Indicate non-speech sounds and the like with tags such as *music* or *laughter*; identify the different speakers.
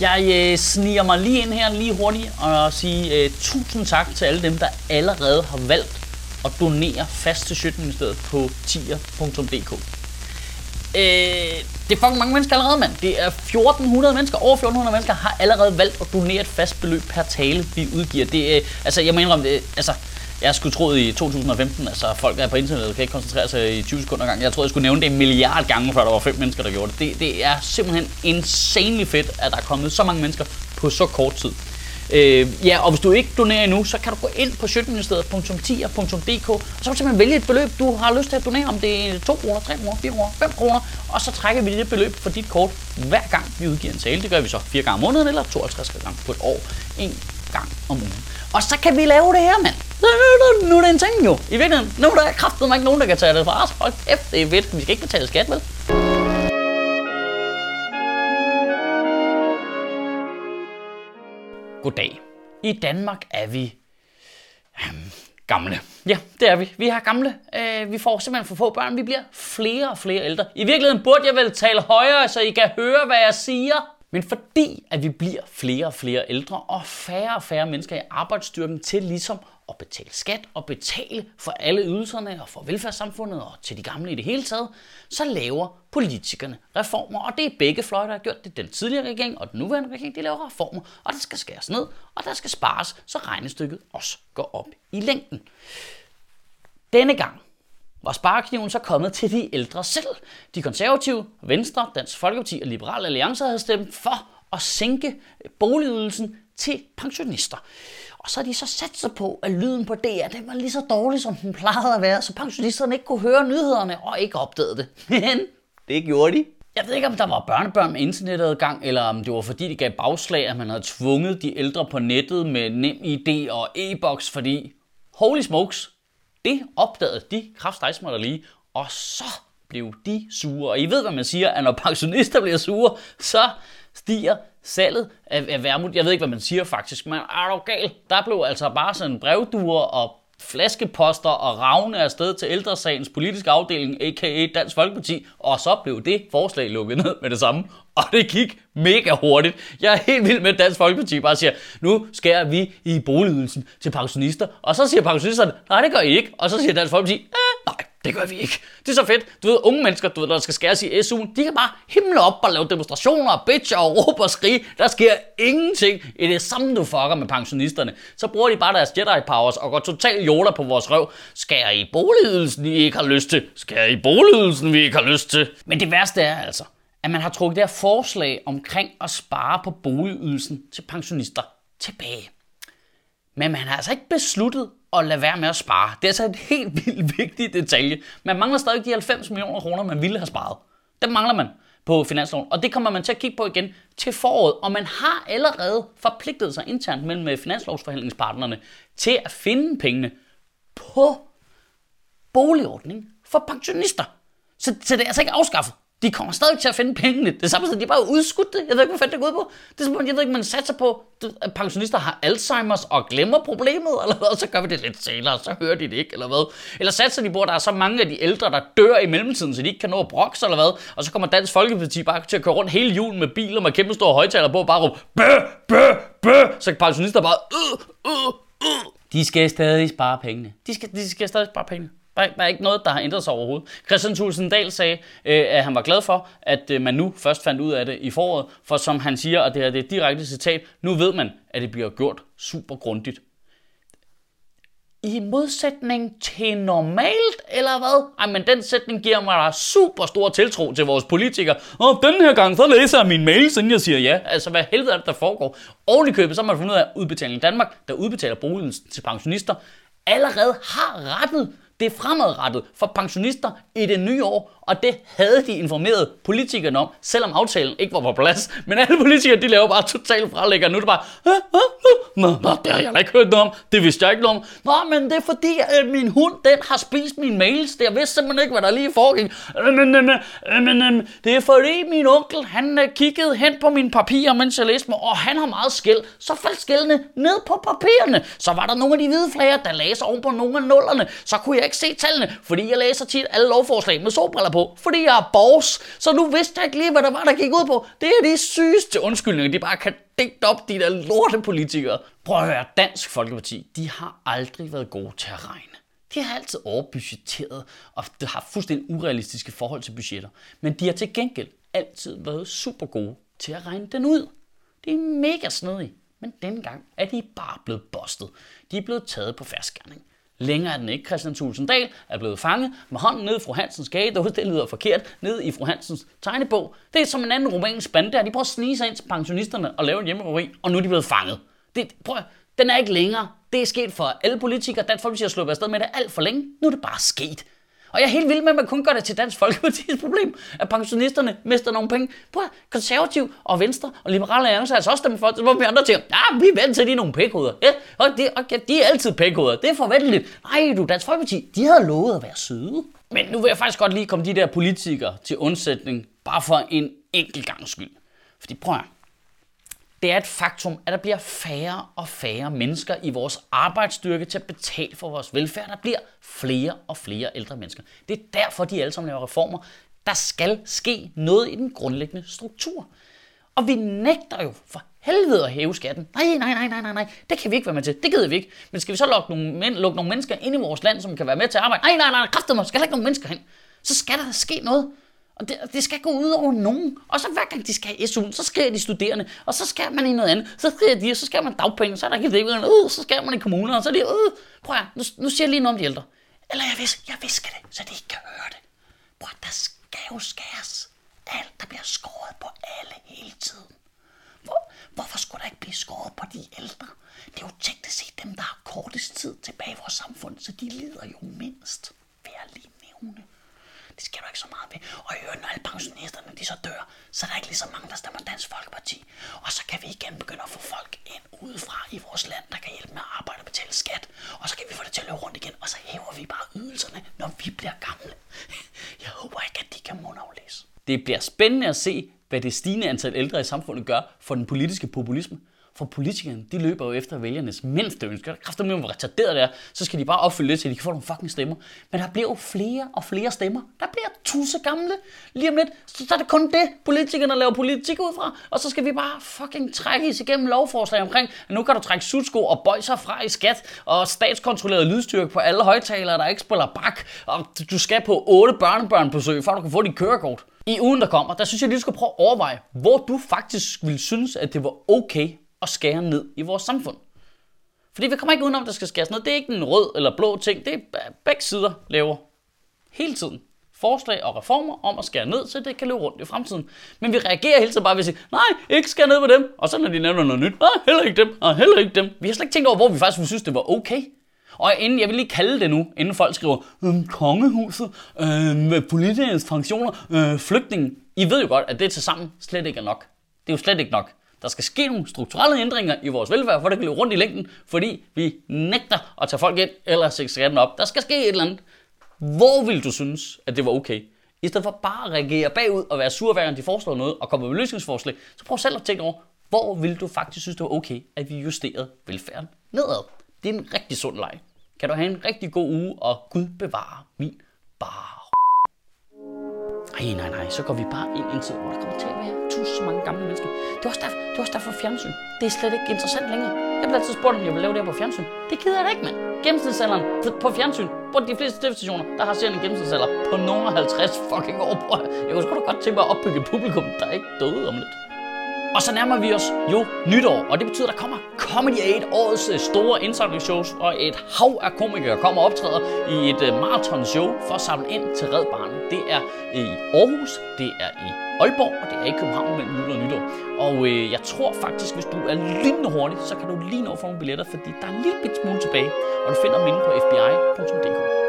Speaker 1: Jeg øh, sniger mig lige ind her lige hurtigt og sige øh, tusind tak til alle dem, der allerede har valgt at donere fast til Sjøtministeriet på tier.dk. Øh, det er fucking mange mennesker allerede, mand. Det er 1400 mennesker, over 1400 mennesker har allerede valgt at donere et fast beløb per tale, vi udgiver. Det, øh, altså, jeg mener om det, altså, jeg skulle tro i 2015, altså folk er på internettet og kan ikke koncentrere sig i 20 sekunder gang. Jeg tror, jeg skulle nævne det en milliard gange, før der var fem mennesker, der gjorde det. Det, det er simpelthen insanely fedt, at der er kommet så mange mennesker på så kort tid. Øh, ja, og hvis du ikke donerer endnu, så kan du gå ind på sjøtministeriet.10.dk og så kan du simpelthen vælge et beløb, du har lyst til at donere, om det er 2 kroner, 3 kroner, 4 kroner, 5 kroner, og så trækker vi det beløb for dit kort hver gang vi udgiver en tale. Det gør vi så fire gange om måneden eller 52 gange på et år. En gang om ugen. Og så kan vi lave det her, mand. Nu, er det en ting jo. I virkeligheden, nu er der mig ikke nogen, der kan tage det fra os. Hold kæft, det er vildt. Vi skal ikke betale skat, vel? Goddag. I Danmark er vi øhm, gamle. Ja, det er vi. Vi har gamle. Øh, vi får simpelthen for få børn. Vi bliver flere og flere ældre. I virkeligheden burde jeg vel tale højere, så I kan høre, hvad jeg siger. Men fordi at vi bliver flere og flere ældre og færre og færre mennesker i arbejdsstyrken til ligesom at betale skat og betale for alle ydelserne og for velfærdssamfundet og til de gamle i det hele taget, så laver politikerne reformer. Og det er begge fløje, der har gjort det. Den tidligere regering og den nuværende regering, de laver reformer, og der skal skæres ned, og der skal spares, så regnestykket også går op i længden. Denne gang var sparekniven så kommet til de ældre selv. De konservative, Venstre, Dansk Folkeparti og Liberal Alliance havde stemt for at sænke boligydelsen til pensionister. Og så har de så sat sig på, at lyden på DR den var lige så dårlig, som den plejede at være, så pensionisterne ikke kunne høre nyhederne og ikke opdagede det. *laughs* Men det gjorde de. Jeg ved ikke, om der var børnebørn med internetadgang, eller om det var fordi, det gav bagslag, at man havde tvunget de ældre på nettet med nem ID og e-boks, fordi holy smokes, det opdagede de kraftstejsmåler lige, og så blev de sure. Og I ved, hvad man siger, at når pensionister bliver sure, så stiger salget af, af vermut. Jeg ved ikke, hvad man siger faktisk, men er du gal? Der blev altså bare sådan brevduer og flaskeposter og ravne afsted til ældresagens politiske afdeling, a.k.a. Dansk Folkeparti, og så blev det forslag lukket ned med det samme. Og det gik mega hurtigt. Jeg er helt vild med, at Dansk Folkeparti bare siger, nu skærer vi i boligydelsen til pensionister. Og så siger pensionisterne, nej, det gør I ikke. Og så siger Dansk Folkeparti, det gør vi ikke. Det er så fedt. Du ved, unge mennesker, du ved, der skal skæres i SU'en, de kan bare himle op og lave demonstrationer og bitcher og råbe og skrige. Der sker ingenting i det samme, du fucker med pensionisterne. Så bruger de bare deres Jedi powers og går totalt jola på vores røv. Skær i boligydelsen, I ikke har lyst til. Skær i boligydelsen, vi ikke har lyst til. Men det værste er altså, at man har trukket det her forslag omkring at spare på boligydelsen til pensionister tilbage. Men man har altså ikke besluttet at lade være med at spare. Det er altså et helt *laughs* vildt vigtigt detalje. Man mangler stadig de 90 millioner kroner, man ville have sparet. Det mangler man på finansloven, og det kommer man til at kigge på igen til foråret. Og man har allerede forpligtet sig internt mellem øh, finanslovsforhandlingspartnerne til at finde pengene på boligordning for pensionister. Så, så det er altså ikke afskaffet de kommer stadig til at finde pengene. Det er samme de er bare udskudt det. Jeg ved ikke, hvad fanden det går ud på. Det er som, jeg ved ikke, man satser på, at pensionister har Alzheimer's og glemmer problemet, eller hvad, så gør vi det lidt senere, så hører de det ikke, eller hvad. Eller satser de på, at der er så mange af de ældre, der dør i mellemtiden, så de ikke kan nå at brokse, eller hvad. Og så kommer Dansk Folkeparti bare til at køre rundt hele julen med biler med kæmpe store højtaler på, og bare råbe, bø, bø, bø. Så kan pensionister bare, øh, øh, øh. De skal stadig spare pengene. De skal, de skal stadig spare pengene. Der, der er ikke noget, der har ændret sig overhovedet. Christian Thulsen Dahl sagde, øh, at han var glad for, at øh, man nu først fandt ud af det i foråret, for som han siger, og det her det er et direkte citat, nu ved man, at det bliver gjort super grundigt. I modsætning til normalt, eller hvad? Ej, men den sætning giver mig da super stor tiltro til vores politikere. Og den her gang, så læser jeg min mail, inden jeg siger ja. Altså, hvad helvede er det, der foregår? Oven i købet, så har man fundet ud af, at Udbetaling Danmark, der udbetaler boligen til pensionister, allerede har rettet det er fremadrettet for pensionister i det nye år, og det havde de informeret politikerne om, selvom aftalen ikke var på plads. Men alle politikere, de laver bare totalt fralægger. Nu er det bare, nå, nå, det har jeg ikke hørt noget om. Det vidste jeg ikke noget om. Nå, men det er fordi, at min hund, den har spist mine mails. Det jeg vidste simpelthen ikke, hvad der lige foregik. Øh, men, øh, men, øh, men, det er fordi, min onkel, han kiggede hen på mine papirer, mens jeg læste mig, og han har meget skæld. Så faldt skældene ned på papirerne. Så var der nogle af de hvide flager, der læser oven på nogle af nullerne. Så kunne jeg ikke se tallene, fordi jeg læser tit alle lovforslag med solbriller på, fordi jeg er boss, så nu vidste jeg ikke lige, hvad der var, der gik ud på. Det er de sygeste undskyldninger, de bare kan digt op, de der lorte politikere. Prøv at høre, Dansk Folkeparti, de har aldrig været gode til at regne. De har altid overbudgetteret, og det har fuldstændig urealistiske forhold til budgetter. Men de har til gengæld altid været super gode til at regne den ud. Det er mega snedige, men dengang gang er de bare blevet bustet. De er blevet taget på færdskærning. Længere er den ikke. Christian Tulsendal er blevet fanget med hånden ned i fru Hansens gade. Det lyder forkert. Ned i fru Hansens tegnebog. Det er som en anden romansk bande der. De prøver at snige sig ind til pensionisterne og lave en hjemmerøveri, og nu er de blevet fanget. Det, prøv, den er ikke længere. Det er sket for alle politikere. Dansk Folkeparti har sluppet afsted med det alt for længe. Nu er det bare sket. Og jeg er helt vild med, at man kun gør det til Dansk Folkeparti's problem, at pensionisterne mister nogle penge. Prøv konservativ og venstre og liberale alliance altså også stemt for, hvor vi andre siger, ja, vi er vant til, de er nogle pækhoveder. Ja, og, det, og de er altid pækhoveder. Det er forventeligt. Nej, du, Dansk Folkeparti, de havde lovet at være søde. Men nu vil jeg faktisk godt lige komme de der politikere til undsætning, bare for en enkelt gang skyld. Fordi prøv at det er et faktum, at der bliver færre og færre mennesker i vores arbejdsstyrke til at betale for vores velfærd. Der bliver flere og flere ældre mennesker. Det er derfor, de alle sammen laver reformer. Der skal ske noget i den grundlæggende struktur. Og vi nægter jo for helvede at hæve skatten. Nej, nej, nej, nej, nej, nej. Det kan vi ikke være med til. Det gider vi ikke. Men skal vi så lukke nogle, men, lukke nogle mennesker ind i vores land, som kan være med til at arbejde? Nej, nej, nej, kræfter mig. Skal der ikke nogen mennesker hen? Så skal der ske noget. Og det, det skal gå ud over nogen. Og så hver gang de skal have SU, så skærer de studerende. Og så skal man i noget andet. Så skærer de, så skal man dagpenge. Så er der ikke det. øh, så skal man i kommuner. Og så er de, øh, prøv at, nu, nu siger jeg lige noget om de ældre. Eller jeg, vis, jeg visker det, så de ikke kan høre det. Prøv at, der skal jo skæres. Alt, der bliver skåret på alle hele tiden. Hvor, hvorfor skulle der ikke blive skåret på de ældre? Det er jo teknisk set dem, der har kortest tid tilbage i vores samfund, så de lider jo mindst, vil jeg lige nævne. Det. Og i øvrigt, når alle pensionisterne de så dør, så er der ikke lige så mange, der stemmer Dansk Folkeparti. Og så kan vi igen begynde at få folk ind udefra i vores land, der kan hjælpe med at arbejde og betale skat. Og så kan vi få det til at løbe rundt igen, og så hæver vi bare ydelserne, når vi bliver gamle. *laughs* Jeg håber ikke, at de kan mundaflæse. Det bliver spændende at se, hvad det stigende antal ældre i samfundet gør for den politiske populisme. For politikerne, de løber jo efter vælgernes mindste ønsker. Kræfter med, hvor retarderet det er, så skal de bare opfylde det, så de kan få nogle fucking stemmer. Men der bliver jo flere og flere stemmer. Der bliver tusse gamle. Lige om lidt, så er det kun det, politikerne laver politik ud fra. Og så skal vi bare fucking trække os igennem lovforslag omkring, at nu kan du trække sudsko og bøjser fra i skat, og statskontrolleret lydstyrke på alle højtalere, der ikke spiller bak, og du skal på otte børnebørnbesøg, for du kan få dit kørekort. I ugen, der kommer, der synes jeg lige, du skal prøve at overveje, hvor du faktisk ville synes, at det var okay at skære ned i vores samfund. Fordi vi kommer ikke udenom, at der skal skæres ned. Det er ikke en rød eller blå ting. Det er begge sider laver hele tiden forslag og reformer om at skære ned, så det kan løbe rundt i fremtiden. Men vi reagerer hele tiden bare ved at sige, nej, ikke skære ned på dem. Og så når de nævner noget nyt, nej, heller ikke dem, og heller ikke dem. Vi har slet ikke tænkt over, hvor vi faktisk ville synes, det var okay. Og inden, jeg vil lige kalde det nu, inden folk skriver, øh, kongehuset, øh, politikernes funktioner, øh, flygtningen. I ved jo godt, at det til sammen slet ikke er nok. Det er jo slet ikke nok. Der skal ske nogle strukturelle ændringer i vores velfærd, for det kan løbe rundt i længden, fordi vi nægter at tage folk ind eller sætte skatten op. Der skal ske et eller andet. Hvor vil du synes, at det var okay? I stedet for bare at reagere bagud og være sur, hver gang de foreslår noget og kommer med løsningsforslag, så prøv selv at tænke over, hvor vil du faktisk synes, det var okay, at vi justerede velfærden nedad? Det er en rigtig sund leg. Kan du have en rigtig god uge, og Gud bevare min bare. Ej, nej, nej, så går vi bare ind i en tid, hvor der kommer til at være tusind mange gamle mennesker. Det er også derfor, det er også derfor fjernsyn. Det er slet ikke interessant længere. Jeg bliver altid spurgt, om jeg vil lave det her på fjernsyn. Det gider jeg da ikke, mand. Gennemsnitsalderen på fjernsyn, på de fleste tv-stationer, der har serien en gennemsnitsalder på nogen 50 fucking år. Jeg kunne sgu da godt tænke mig at opbygge et publikum, der er ikke døde om lidt. Og så nærmer vi os jo nytår, og det betyder, at der kommer Comedy 8, årets øh, store indsamlingsshows, og et hav af komikere kommer og optræder i et øh, uh, show for at samle ind til Red Barnet. Det er i Aarhus, det er i Aalborg, og det er i København mellem jul og nytår. Og øh, jeg tror faktisk, hvis du er lynende hurtig, så kan du lige nå at få nogle billetter, fordi der er en lille smule tilbage, og du finder dem inde på fbi.dk.